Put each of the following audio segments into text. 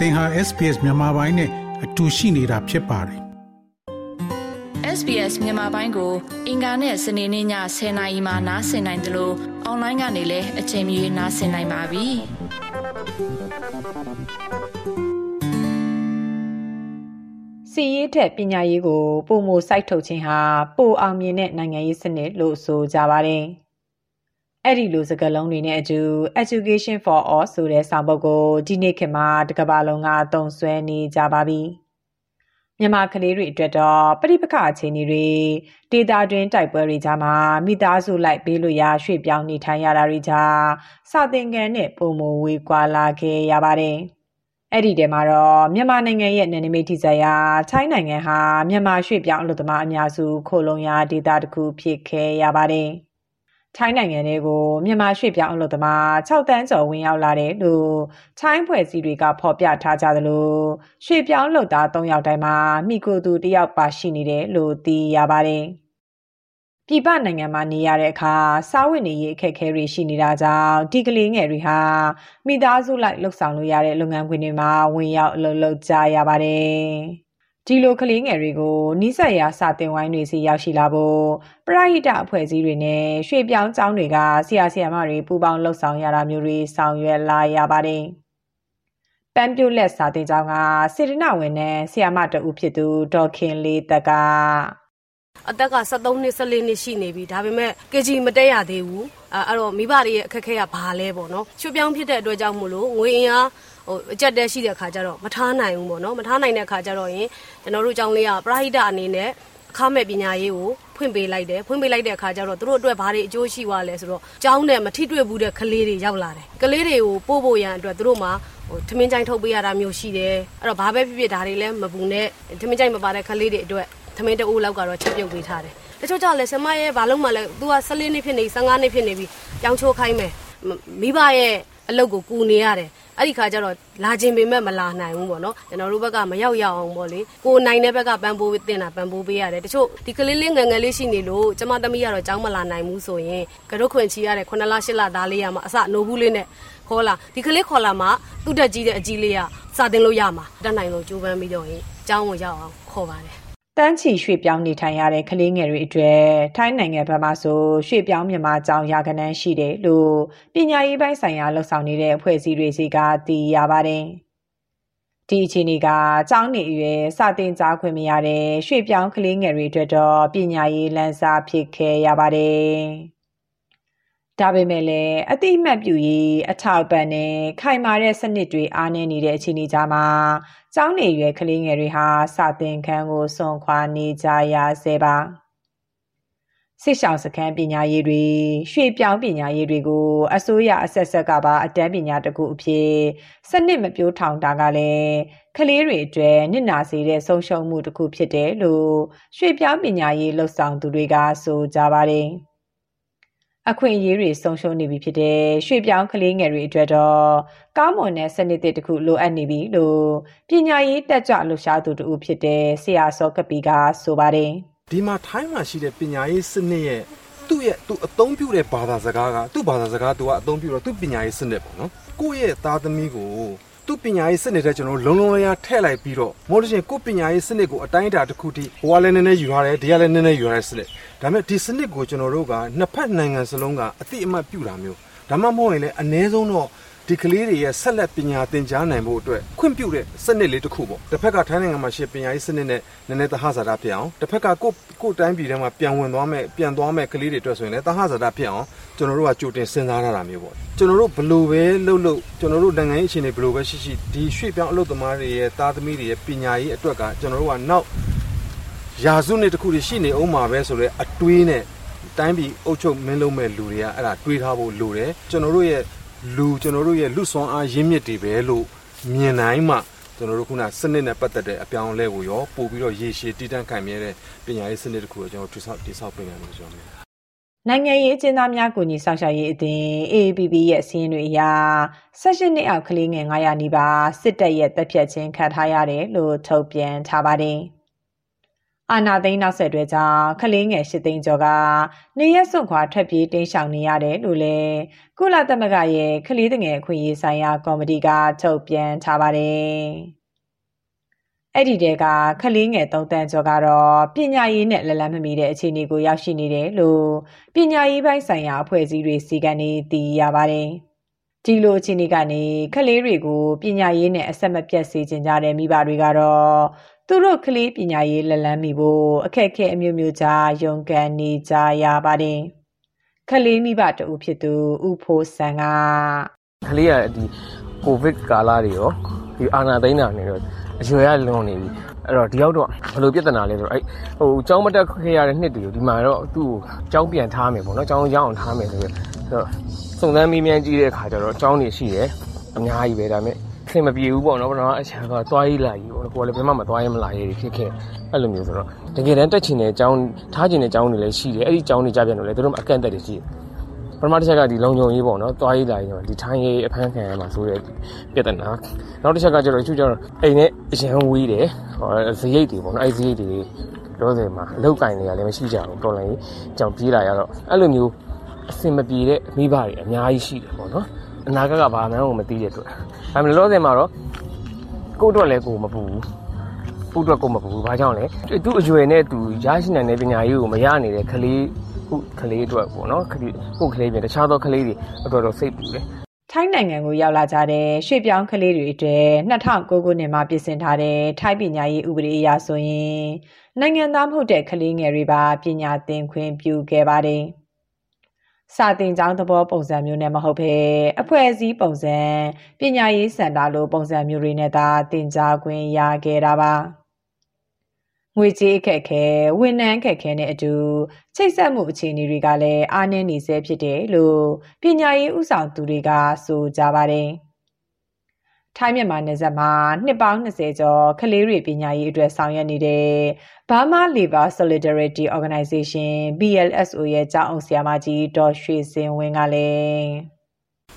သင်ဟာ SPS မြန်မာပိုင်းနဲ့အတူရှိနေတာဖြစ်ပါတယ် SBS မြန်မာပိုင်းကို အင်ကာနဲ့စနေနေ့ည10:00နာရီမှနားဆင်နိုင်တယ်လို့အွန်လိုင်းကနေလည်းအချိန်မီနားဆင်နိုင်ပါပြီ။စီရေးထက်ပညာရေးကိုပုံမစိုက်ထုတ်ခြင်းဟာပိုအောင်မြင်တဲ့နိုင်ငံရေးစနစ်လို့ဆိုကြပါတယ်။ အဲ့ဒီလိုစကားလုံးတွေနဲ့အတူ Education for All ဆိုတဲ့စာပုဒ်ကိုဒီနေ့ခေတ်မှာတကမ္ဘာလုံးကသုံးစွဲနေကြပါပြီ။မြန်မာကလေးတွေအတွက်တော့ပရိပခအခြေအနေတွေဒေတာတွင်တိုက်ပွဲတွေကြားမှာမိသားစုလိုက်ပေးလို့ရရွှေ့ပြောင်းနေထိုင်ရတာတွေကြားစာသင်ခန်းနဲ့ပုံမဝေးကွာလာခဲ့ရပါတယ်။အဲ့ဒီတဲမှာတော့မြန်မာနိုင်ငံရဲ့နယ်နိမိတ်ထိစပ်ရာထိုင်းနိုင်ငံဟာမြန်မာရွှေ့ပြောင်းအလုပ်သမားအများစုခိုလုံရာဒေသတစ်ခုဖြစ်ခဲ့ရပါတယ်။ ထိုင်းနိုင်ငံတွေကိုမြန်မာရွှေ့ပြောင်းအလုပ်သမား6တန်းကျော်ဝင်ရောက်လာတယ်လို့ထိုင်းဖွဲ့စည်းတွေကဖော်ပြထားကြသလိုရွှေ့ပြောင်းလုပ်သား3ယောက်တိုင်းမှာမိကိုသူ1ယောက်ပါရှိနေတယ်လို့သိရပါတယ်။ပြည်ပနိုင်ငံမှာနေရတဲ့အခါစားဝတ်နေရေးအခက်အခဲတွေရှိနေတာကြောင့်ဒီကလေးငယ်တွေဟာမိသားစုလိုက်လှုပ်ဆောင်လို့ရတဲ့လုပ်ငန်းခွင်တွေမှာဝင်ရောက်အလုပ်လုပ်ကြရပါတယ်။ ဒီလိုကလေးငယ်တွေကိုနိစက်ရာစာတင်ဝိုင်းတွေစီရောက်ရှိလာဖို့ပရိဟိတအဖွဲ့အစည်းတွေနဲ့ရွှေပြောင်းကျောင်းတွေကဆရာဆရာမတွေပူးပေါင်းလှုပ်ဆောင်ရတာမျိုးတွေဆောင်ရွက်လာရပါတယ်။ပန်းပြိုလက်စာတင်ကျောင်းကစေတနာဝင်နဲ့ဆရာမတဦးဖြစ်သူဒေါ်ခင်လေးတက်ကအသက်က73နှစ်14နှစ်ရှိနေပြီဒါပေမဲ့ KG မတက်ရသေးဘူးအဲ့တော့မိဘတွေရဲ့အခက်အခဲကဘာလဲပေါ့နော်ရွှေပြောင်းဖြစ်တဲ့အတွက်ကြောင့်မို့လို့ငွေအင်အား ဟိုအကြက်တဲရှိတဲ့ခါကျတော့မထားနိုင်ဘူးပေါ့နော်မထားနိုင်တဲ့ခါကျတော့ရင်ကျွန်တော်တို့ကျောင်းလေးကပရိဟိတအနေနဲ့အခမဲ့ပညာရေးကိုဖွင့်ပေးလိုက်တယ်ဖွင့်ပေးလိုက်တဲ့အခါကျတော့သူတို့အတွက်ဘာတွေအကျိုးရှိသွားလဲဆိုတော့ကျောင်းနဲ့မထိတွေ့ဘူးတဲ့ကလေးတွေရောက်လာတယ်ကလေးတွေကိုပို့ဖို့ရန်အတွက်သူတို့မှာဟိုထမင်းကြိုင်ထုတ်ပေးရတာမျိုးရှိတယ်အဲ့တော့ဘာပဲဖြစ်ဖြစ်ဒါတွေလည်းမပူနဲ့ထမင်းကြိုင်မပါတဲ့ကလေးတွေအတွက်ထမင်းတအိုးလောက်ကတော့ချက်ပြုတ်ပေးထားတယ်တချို့ကြောင့်လည်းဆမရဲ့ဘာလို့မှလဲ तू က14နှစ်ဖြစ်နေ15နှစ်ဖြစ်နေပြီကြောင်းချိုးခိုင်းမယ်မိဘရဲ့အလုပ်ကိုကူနေရတယ် အဲ့ဒီခါကျတော့လာခြင်းပေမဲ့မလာနိုင်ဘူးပေါ့နော်ကျွန်တော်တို့ဘက်ကမရောက်ရအောင်ပေါ့လေကိုနိုင်တဲ့ဘက်ကပန်းပိုးတင်တာပန်းပိုးပေးရတယ်တချို့ဒီကလေးလေးငယ်ငယ်လေးရှိနေလို့ကျမသမီးကတော့ကြောင်းမလာနိုင်ဘူးဆိုရင်ကတော့ခွင်ချီရတဲ့9လ10လသားလေးရမှာအစနိုးဘူးလေးနဲ့ခေါ်လာဒီကလေးခေါ်လာမှသူ့တက်ကြီးတဲ့အကြီးလေးကစာတင်လို့ရမှာတက်နိုင်လို့ကြိုးပမ်းပြီးတော့ရင်ကျောင်းကိုရောက်အောင်ခေါ်ပါတယ် တန်းချီရွှေ့ပြောင်းနေထိုင်ရတဲ့ကလေးငယ်တွေအတွက်ထိုင်းနိုင်ငံဘက်မှဆိုရွှေ့ပြောင်းမြန်မာကျောင်းရာကနန်းရှိတယ်လို့ပညာရေးပိုင်းဆိုင်ရာလှုပ်ဆောင်နေတဲ့အဖွဲ့အစည်းတွေစီကသိရပါတယ်။ဒီအခြေအနေကကျောင်းနေအရွယ်စတင်ကြားခွင့်မရတဲ့ရွှေ့ပြောင်းကလေးငယ်တွေအတွက်တော့ပညာရေးလမ်းစာဖြစ်ခဲ့ရပါတယ်။ ဒါပေမဲ့လည်းအတိအမှတ်ပြုရေးအထောက်ပံ့နဲ့ခိုင်မာတဲ့စနစ်တွေအားနည်းနေတဲ့အခြေအနေကြားမှာကျောင်းနေရွယ်ကလေးငယ်တွေဟာစာသင်ခန်းကိုစွန့်ခွာနေကြရဆဲပါစစ်ဆောင်စခန်းပညာရေးတွေရွှေပြောင်းပညာရေးတွေကိုအစိုးရအဆက်ဆက်ကပါအတန်းပညာတကူအဖြစ်စနစ်မပြိုးထောင်တာကလည်းကလေးတွေအတွက်နစ်နာစေတဲ့ဆုံးရှုံးမှုတစ်ခုဖြစ်တယ်လို့ရွှေပြောင်းပညာရေးလှုပ်ဆောင်သူတွေကဆိုကြပါတယ်။ အခွင့်အရေးတွေဆုံးရှုံးနေပြီဖြစ်တဲ့ရွှေပြောင်းကလေးငယ်တွေအတွက်တော့ကောင်းမွန်တဲ့စနစ်တစ်ခုလိုအပ်နေပြီလို့ပညာရေးတက်ကြွလှူရှားသူတူဖြစ်တဲ့ဆရာစောကပီကဆိုပါတယ်ဒီမှာထိုင်းမှာရှိတဲ့ပညာရေးစနစ်ရဲ့သူ့ရဲ့သူအသုံးပြုတဲ့ဘာသာစကားကသူ့ဘာသာစကားသူကအသုံးပြုတော့သူ့ပညာရေးစနစ်ပေါ့နော်ကိုယ့်ရဲ့သားသမီးကို သူ့ပညာရေးစနစ်တဲ့ကျွန်တော်လုံးလုံးလျားထည့်လိုက်ပြီးတော့မို့လို့ရှိရင်ကိုယ့်ပညာရေးစနစ်ကိုအတိုင်းအတာတစ်ခုထိဟိုကလည်းနည်းနည်းယူရတယ်ဒီကလည်းနည်းနည်းယူရတဲ့စနစ်ဒါပေမဲ့ဒီစနစ်ကိုကျွန်တော်တို့ကနှစ်ဖက်နိုင်ငံစလုံးကအတိအမှတ်ပြုတာမျိုးဒါမှမဟုတ်ရင်လည်းအ ਨੇ ဆုံးတော့ ဒီကလေးတွေရဲ့ဆက်လက်ပညာသင်ကြားနိုင်ဖို့အတွက်ခွင့်ပြုတဲ့စနစ်လေးတစ်ခုပေါ့တစ်ဖက်ကထိုင်းနိုင်ငံမှာရှိပညာရေးစနစ်နဲ့နည်းနည်းသဟဇာတဖြစ်အောင်တစ်ဖက်ကကိုကိုတိုင်းပြည်ထဲမှာပြန်ဝင်သွားမဲ့ပြန်သွားမဲ့ကလေးတွေအတွက်ဆိုရင်လည်းသဟဇာတဖြစ်အောင်ကျွန်တော်တို့ကကြိုတင်စဉ်းစားထားတာမျိုးပေါ့ကျွန်တော်တို့ဘလို့ပဲလှုပ်လှုပ်ကျွန်တော်တို့နိုင်ငံရေးအခြေအနေဘလို့ပဲရှိရှိဒီရွှေ့ပြောင်းအလုပ်သမားတွေရဲ့သားသမီးတွေရဲ့ပညာရေးအတွက်ကကျွန်တော်တို့ကနောက်ရာစုနှစ်တစ်ခုရှိနေအောင်မှာပဲဆိုတော့အတွေးနဲ့တိုင်းပြည်အုပ်ချုပ်မင်းလုံးမဲ့လူတွေကအဲ့ဒါတွေးထားဖို့လိုတယ်ကျွန်တော်တို့ရဲ့ လူကျွန်တော်တို့ရဲ့လူဆွမ်းအားရင်းမြစ်တွေပဲလို့မြင်နိုင်မှကျွန်တော်တို့ခုနစနစ်နဲ့ပတ်သက်တဲ့အပြောင်းအလဲကိုရောပို့ပြီးတော့ရေရှည်တည်တံ့ခိုင်မြဲတဲ့ပညာရေးစနစ်တစ်ခုကိုကျွန်တော်တိဆောက်တိဆောက်ပြင်ရမယ်ဆိုတော့နိုင်ငံရေးအကျဉ်းသားများကိုညီဆောင်ရှာရေးအသင်း AAPP ရဲ့အစည်းအဝေးအရ16နှစ်အောက်ကလေးငယ်900နီးပါးစစ်တပ်ရဲ့တပ်ဖြတ်ခြင်းခံထားရတယ်လို့ထုတ်ပြန်ထားပါတယ်။ အာနာသိန်းနောက်ဆက်တွဲကြောင့်ကလေးငယ်၈သိန်းကျော်ကနေရက်စွန့်ခွာထွက်ပြေးတိမ်းရှောင်နေရတယ်လို့လည်းကုလသမဂ္ဂရဲ့ကလေးငယ်အခွင့်အရေးဆိုင်ရာကော်မတီကထုတ်ပြန်ထားပါတယ်။အဲ့ဒီတဲကကလေးငယ်၃တန်းကျော်ကတော့ပညာရေးနဲ့လက်လန်းမမီတဲ့အခြေအနေကိုရောက်ရှိနေတယ်လို့ပညာရေးပိုင်းဆိုင်ရာအဖွဲ့အစည်းတွေစီကနေသိရပါတယ်။ဒီလိုအခြေအနေကနေကလေးတွေကိုပညာရေးနဲ့အဆက်မပြတ်စေချင်ကြတဲ့မိဘတွေကတော့ သူတို့ကလေးပညာရေးလက်လန်းမိဖို့အခက်အခဲအမျိုးမျိုးကြားရုန်းကန်နေကြရပါတယ်။ကလေးမိဘတဦးဖြစ်သူဥဖိုးဆန်ကကလေးကဒီကိုဗစ်ကာလတွေရောဒီအာနာသိန်းတာနေတော့အရွယ်ရလွန်နေပြီအဲ့တော့ဒီရောက်တော့ဘယ်လိုပြဿနာလဲဆိုတော့အဲ့ဟိုကျောင်းမတက်ခဲ့ရတဲ့နှစ်တွေကိုဒီမှာတော့သူ့ကိုကျောင်းပြန်ထားမယ်ပေါ့နော်ကျောင်းရောက်အောင်ထားမယ်ဆိုတော့စုံစမ်းမိမြန်ကြည့်တဲ့အခါကျတော့ကျောင်းနေရှိတယ်အများကြီးပဲဒါပေမဲ့ ဆင်မပြေဘူးပေါ့နော်ပထမအချက်ကတော့သွားရေးလာရေးပေါ့ကိုယ်လည်းဘယ်မှမသွားရေးမလာရေးဖြစ်ခဲ့အဲ့လိုမျိုးဆိုတော့တကယ်တမ်းတက်ချင်တဲ့အကြောင်းထားချင်တဲ့အကြောင်းတွေလည်းရှိတယ်အဲ့ဒီအကြောင်းတွေကြပြန်တော့လေတို့အကန့်အသတ်တွေရှိတယ်ပထမတစ်ချက်ကဒီလုံခြုံရေးပေါ့နော်သွားရေးလာရေးဒီထိုင်းရေးအဖမ်းခံရမှာဆိုတဲ့ပြဿနာနောက်တစ်ချက်ကကျတော့သူကျတော့အိမ်နဲ့အရန်ဝေးတယ်ဟောဇရိတ်တွေပေါ့နော်အဲ့ဇရိတ်တွေတော့တယ်မှာအလောက်ကင်တွေကလည်းမရှိကြဘူးတော်လိုင်းကြောင်ပြေးလာရတော့အဲ့လိုမျိုးအဆင်မပြေတဲ့မိဘတွေအများကြီးရှိတယ်ပေါ့နော် အနာဂတ်ကဘာမှန်းကိုမသိတဲ့အတွက်ဒါပေမဲ့လောဆယ်မှာတော့ကို့အတွက်လည်းကိုမပူဘူးပူအတွက်ကိုမပူဘူးဘာကြောင့်လဲသူ့အရွယ်နဲ့သူရရှိနိုင်တဲ့ပညာရေးကိုမရနိုင်တဲ့ကလေးခုကလေးအတွက်ပေါ့နော်ခလေးကိုကလေးပြင်တခြားသောကလေးတွေအတွက်တော့စိတ်ပူတယ်ထိုင်းနိုင်ငံကိုရောက်လာကြတဲ့ရွှေပြောင်းကလေးတွေအတွက်2009ခုနှစ်မှာပြင်ဆင်ထားတဲ့ထိုင်းပညာရေးဥပဒေအရဆိုရင်နိုင်ငံသားမဟုတ်တဲ့ကလေးငယ်တွေပါပညာသင်ခွင့်ပြုခဲ့ပါတယ်။ စာသင်ကျောင်းသဘောပုံစံမျိုးနဲ့မဟုတ်ဘဲအဖွဲ့အစည်းပုံစံပညာရေးစင်တာလိုပုံစံမျိုးတွေနဲ့သာသင်ကြားခွင့်ရခဲ့တာပါငွေကြေးအခက်ခဲဝန်ထမ်းအခက်ခဲနဲ့အတူချိတ်ဆက်မှုအခြေအနေတွေကလည်းအားနည်းနေဆဲဖြစ်တယ်လို့ပညာရေးဥဆောင်သူတွေကဆိုကြပါတယ်။ ထိုင်းမြန်မာနယ်စပ်မှာနှစ်ပေါင်း20ကျော်ကလေးတွေပညာရေးအတွက်ဆောင်ရွက်နေတဲ့ Burma Labor Solidarity Organization BLSO ရဲ့ကြောင်းအောင်ဆရာမကြီးဒေါ်ရွှေစင်ဝင်းကလည်း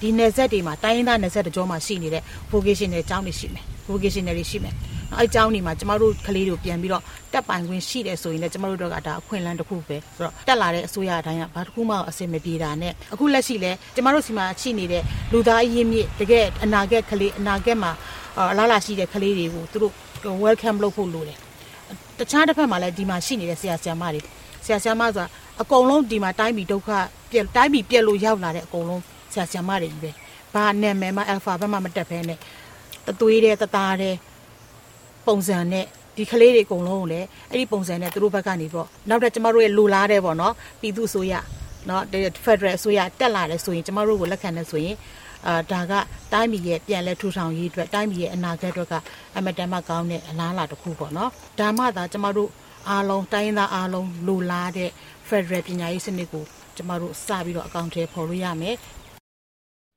ဒီနယ်စပ်တွေမှာတိုင်းရင်းသားနယ်စပ်တကြောမှာရှိနေတဲ့ vocational ကျောင်းတွေရှိမယ် vocational တွေရှိမယ် အဲအကြောင်းဒီမှာကျမတို့ကလေးတို့ပြန်ပြီးတော့တက်ပိုင်ခွင့်ရှိတယ်ဆိုရင်လည်းကျမတို့တို့ကဒါအခွင့်အလမ်းတစ်ခုပဲဆိုတော့တက်လာတဲ့အစိုးရအတိုင်းကဘာတစ်ခုမှအဆင်မပြေတာနဲ့အခုလက်ရှိလဲကျမတို့စီမှာရှိနေတဲ့လူသားအရင်းမြစ်တကယ်အနာဂတ်ကလေးအနာဂတ်မှာအလားလာရှိတဲ့ကလေးတွေကိုသူတို့ welcome လုပ်ဖို့လိုတယ်တခြားတစ်ဖက်မှာလည်းဒီမှာရှိနေတဲ့ဆရာဆရာမတွေဆရာဆရာမဆိုတာအကုန်လုံးဒီမှာတိုင်းပြည်ဒုက္ခပြက်တိုင်းပြည်ပြက်လို့ရောက်လာတဲ့အကုန်လုံးဆရာဆရာမတွေကြီးပဲဘာနာမည်မှ alpha ဘက်မှမတက်ဘဲနဲ့တသွေးတဲ့တသားတဲ့ ပုံစံနဲ့ဒီကလေးတွေအကုန်လုံးကိုလည်းအဲ့ဒီပုံစံနဲ့သူတို့ဘက်ကနေပေါ့နောက်တော့ကျမတို့ရဲ့လူလားတဲ့ပေါ့နော်ပြည်သူဆိုရနော်ဖက်ဒရယ်ဆိုရတက်လာတယ်ဆိုရင်ကျမတို့ကိုလက်ခံတယ်ဆိုရင်အာဒါကတိုင်းပြည်ရဲ့ပြန်လဲထူထောင်ရေးအတွက်တိုင်းပြည်ရဲ့အနာဂတ်အတွက်ကအမတန်မှကောင်းတဲ့အလားအလာတစ်ခုပေါ့နော်ဒါမှသာကျမတို့အားလုံးတိုင်းသားအားလုံးလူလားတဲ့ Federal ပညာရေးစနစ်ကိုကျမတို့စပြီးတော့အကောင့်ထဲပေါ်လို့ရမယ်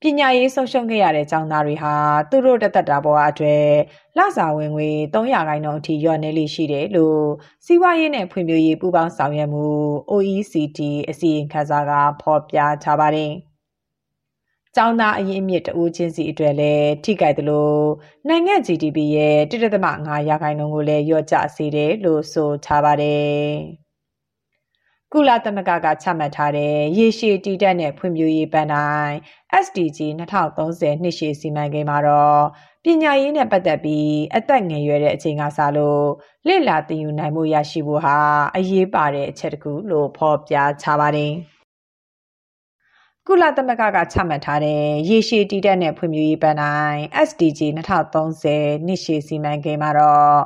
ပညာရေးဆုံးရှုံးခဲ့ရတဲ့ကျောင်းသားတွေဟာသူတို့တသက်တာဘဝအတွက်လစာဝင်ငွေ300ခိုင်နှုန်းအထိလျော့နေလိရှိတယ်လို့စီးပွားရေးနဲ့ဖွံ့ဖြိုးရေးပူးပေါင်းဆောင်ရွက်မှု OECD အစီရင်ခံစာကဖော်ပြထားပါတယ်။ကျောင်းသားအရင်းအမြစ်တဦးချင်းစီအတွက်လည်းထိကြိုက်တယ်လို့နိုင်ငံ GDP ရဲ့1.5ရာခိုင်နှုန်းကိုလည်းလျော့ကျစေတယ်လို့ဆိုထားပါတယ်။ ကုလသမဂ္ဂကချမှတ်ထားတဲ့ရေရှည်တည်တံ့တဲ့ဖွံ့ဖြိုးရေးပန်းတိုင်း SDG 2030နှစ်ရှည်စီမံကိန်းမှာတော့ပညာရေးနဲ့ပတ်သက်ပြီးအသက်ငယ်ရွယ်တဲ့အချိန်ကစလို့လေ့လာသင်ယူနိုင်မှုရရှိဖို့ဟာအရေးပါတဲ့အချက်တစ်ခုလို့ဖော်ပြချပါတယ်။ကုလသမဂ္ဂကချမှတ်ထားတဲ့ရေရှည်တည်တံ့တဲ့ဖွံ့ဖြိုးရေးပန်းတိုင်း SDG 2030နှစ်ရှည်စီမံကိန်းမှာတော့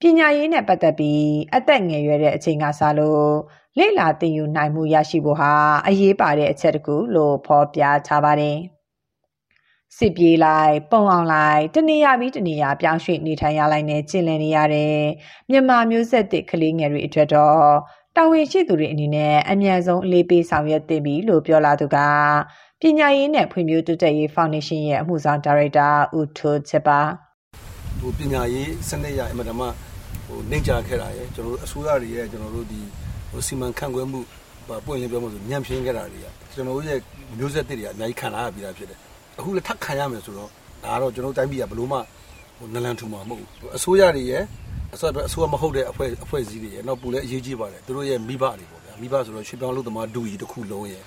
ပညာရေးနဲ့ပတ်သက်ပြီးအသက်ငယ်ရွယ်တဲ့အချိန်ကစလို့ လေ့လာသင်ယူနိုင်မှုရရှိဖို့ဟာအရေးပါတဲ့အချက်တခုလို့ဖော်ပြထားပါတယ်။စစ်ပြေးလိုက်ပုံအောင်လိုက်တနေရပြီးတနေရပြောင်းရွှေ့နေထိုင်ရလိုက်နဲ့ကျင်လည်နေရတဲ့မြန်မာမျိုးဆက်သစ်ကလေးငယ်တွေအတွက်တော့တာဝန်ရှိသူတွေအနေနဲ့အမြန်ဆုံးအလေးပေးဆောင်ရွက်သင့်ပြီလို့ပြောလာသူကပညာရေးနဲ့ဖွံ့ဖြိုးတိုးတက်ရေးဖောင်ဒေးရှင်းရဲ့အမှုဆောင်ဒါရိုက်တာဦးထိုးချက်ပါဟိုပညာရေးစနစ်ရအမှန်တမ်းဟိုနှိမ့်ကြခဲ့တာရဲ့ကျွန်တော်တို့အစိုးရတွေရဲ့ကျွန်တော်တို့ဒီ ဟိုစီမံခန့်ခွဲမှုပွင့်လင်းပြောမှဆိုညံ့ဖျင်းခဲ့တာတွေကကျွန်တော်တို့ရဲ့မျိုးဆက်တွေကအများကြီးခံလာရပြီးသားဖြစ်တယ်အခုလည်းထပ်ခံရမယ်ဆိုတော့ဒါကတော့ကျွန်တော်တိုင်းပြည်ကဘလို့မှဟိုနလန်ထူမှာမဟုတ်ဘူးအစိုးရတွေရဲ့အစိုးရအစိုးရမဟုတ်တဲ့အဖွဲ့အဖွဲ့အစည်းတွေရဲ့နောက်ပူလည်းအရေးကြီးပါတယ်သူတို့ရဲ့မိဘတွေပေါ့ဗျာမိဘဆိုတော့ရွှေပြောင်းလို့သမားဒူကြီးတစ်ခုလုံးရဲ့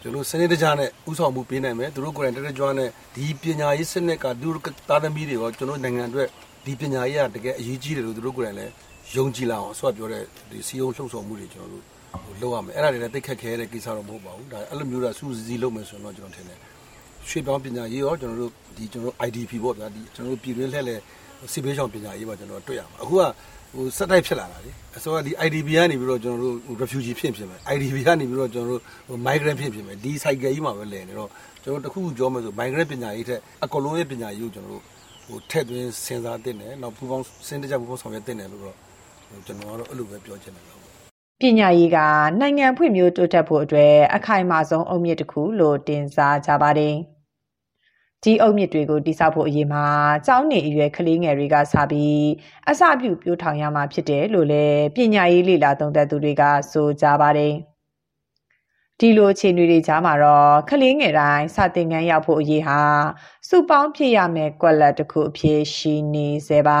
ကျွန်တော်စနစ်တကျနဲ့ဥဆောင်မှုပေးနိုင်မယ်သူတို့ကိုယ်တိုင်တက်တက်ကြွနဲ့ဒီပညာရေးစနစ်ကသူတို့သားသမီးတွေရောကျွန်တော်နိုင်ငံအတွက်ဒီပညာရေးကတကယ်အရေးကြီးတယ်လို့သူတို့ကိုယ်တိုင်လည်း ယုံကြည်လာအောင်အစိုးရပြောတဲ့ဒီစီယုံလှုပ်ဆောင်မှုတွေကျွန်တော်တို့ဟိုလုပ်ရမယ်အဲ့ဒါတွေလည်းသိခက်ခဲတဲ့ကိစ္စတော့မဟုတ်ပါဘူးဒါအဲ့လိုမျိုးတော့စူးစီးလုပ်မယ်ဆိုတော့ကျွန်တော်ထင်တယ်ရွှေပြောင်းပညာရေးရောကျွန်တော်တို့ဒီကျွန်တော် IDP ပေါ့ဗျာဒီကျွန်တော်တို့ပြည်တွင်းလှည့်လဲစီဘေးရှောင်ပညာရေးပါကျွန်တော်တွေ့ရမှာအခုကဟိုစက်တိုက်ဖြစ်လာတာလေအစိုးရဒီ IDP ကနေပြီးတော့ကျွန်တော်တို့ refugee ဖြစ်ဖြစ်မယ် IDP ကနေပြီးတော့ကျွန်တော်တို့ဟို migrant ဖြစ်ဖြစ်မယ်ဒီ cycle ကြီးမှာပဲလည်နေတော့ကျွန်တော်တခုခုပြောမယ်ဆို migrant ပညာရေးထက်အကလုံးရဲ့ပညာရေးကိုကျွန်တော်တို့ဟိုထည့်သွင်းစဉ်းစားတင်တယ်နောက်ပူပေါင်းစဉ်းတကြပူပေါင်းဆောင်ရွက်တင်တယ်လို့တော့ ကျွန်တော်ကတော့အဲ့လိုပဲပြောချင်တယ်လို့ပညာရေးကနိုင်ငံဖွံ့ဖြိုးတိုးတက်ဖို့အတွက်အခိုင်အမာဆုံးအုတ်မြစ်တစ်ခုလို့တင်စားကြပါတယ်။ဒီအုတ်မြစ်တွေကိုတိစောက်ဖို့အရေးမှာကျောင်းနေအရွယ်ကလေးငယ်တွေကစပြီးအစပြုပြိုးထောင်ရမှာဖြစ်တယ်လို့လည်းပညာရေးလေလာသုံးသပ်သူတွေကဆိုကြပါတယ်ဒီလိုအခြေအနေတွေကြားမှာတော့ကလေးငယ်တိုင်းစတင်ငန်းရောက်ဖို့အရေးဟာစုပေါင်းဖြစ်ရမယ်ကွက်လက်တစ်ခုအဖြစ်ရှိနေစေပါ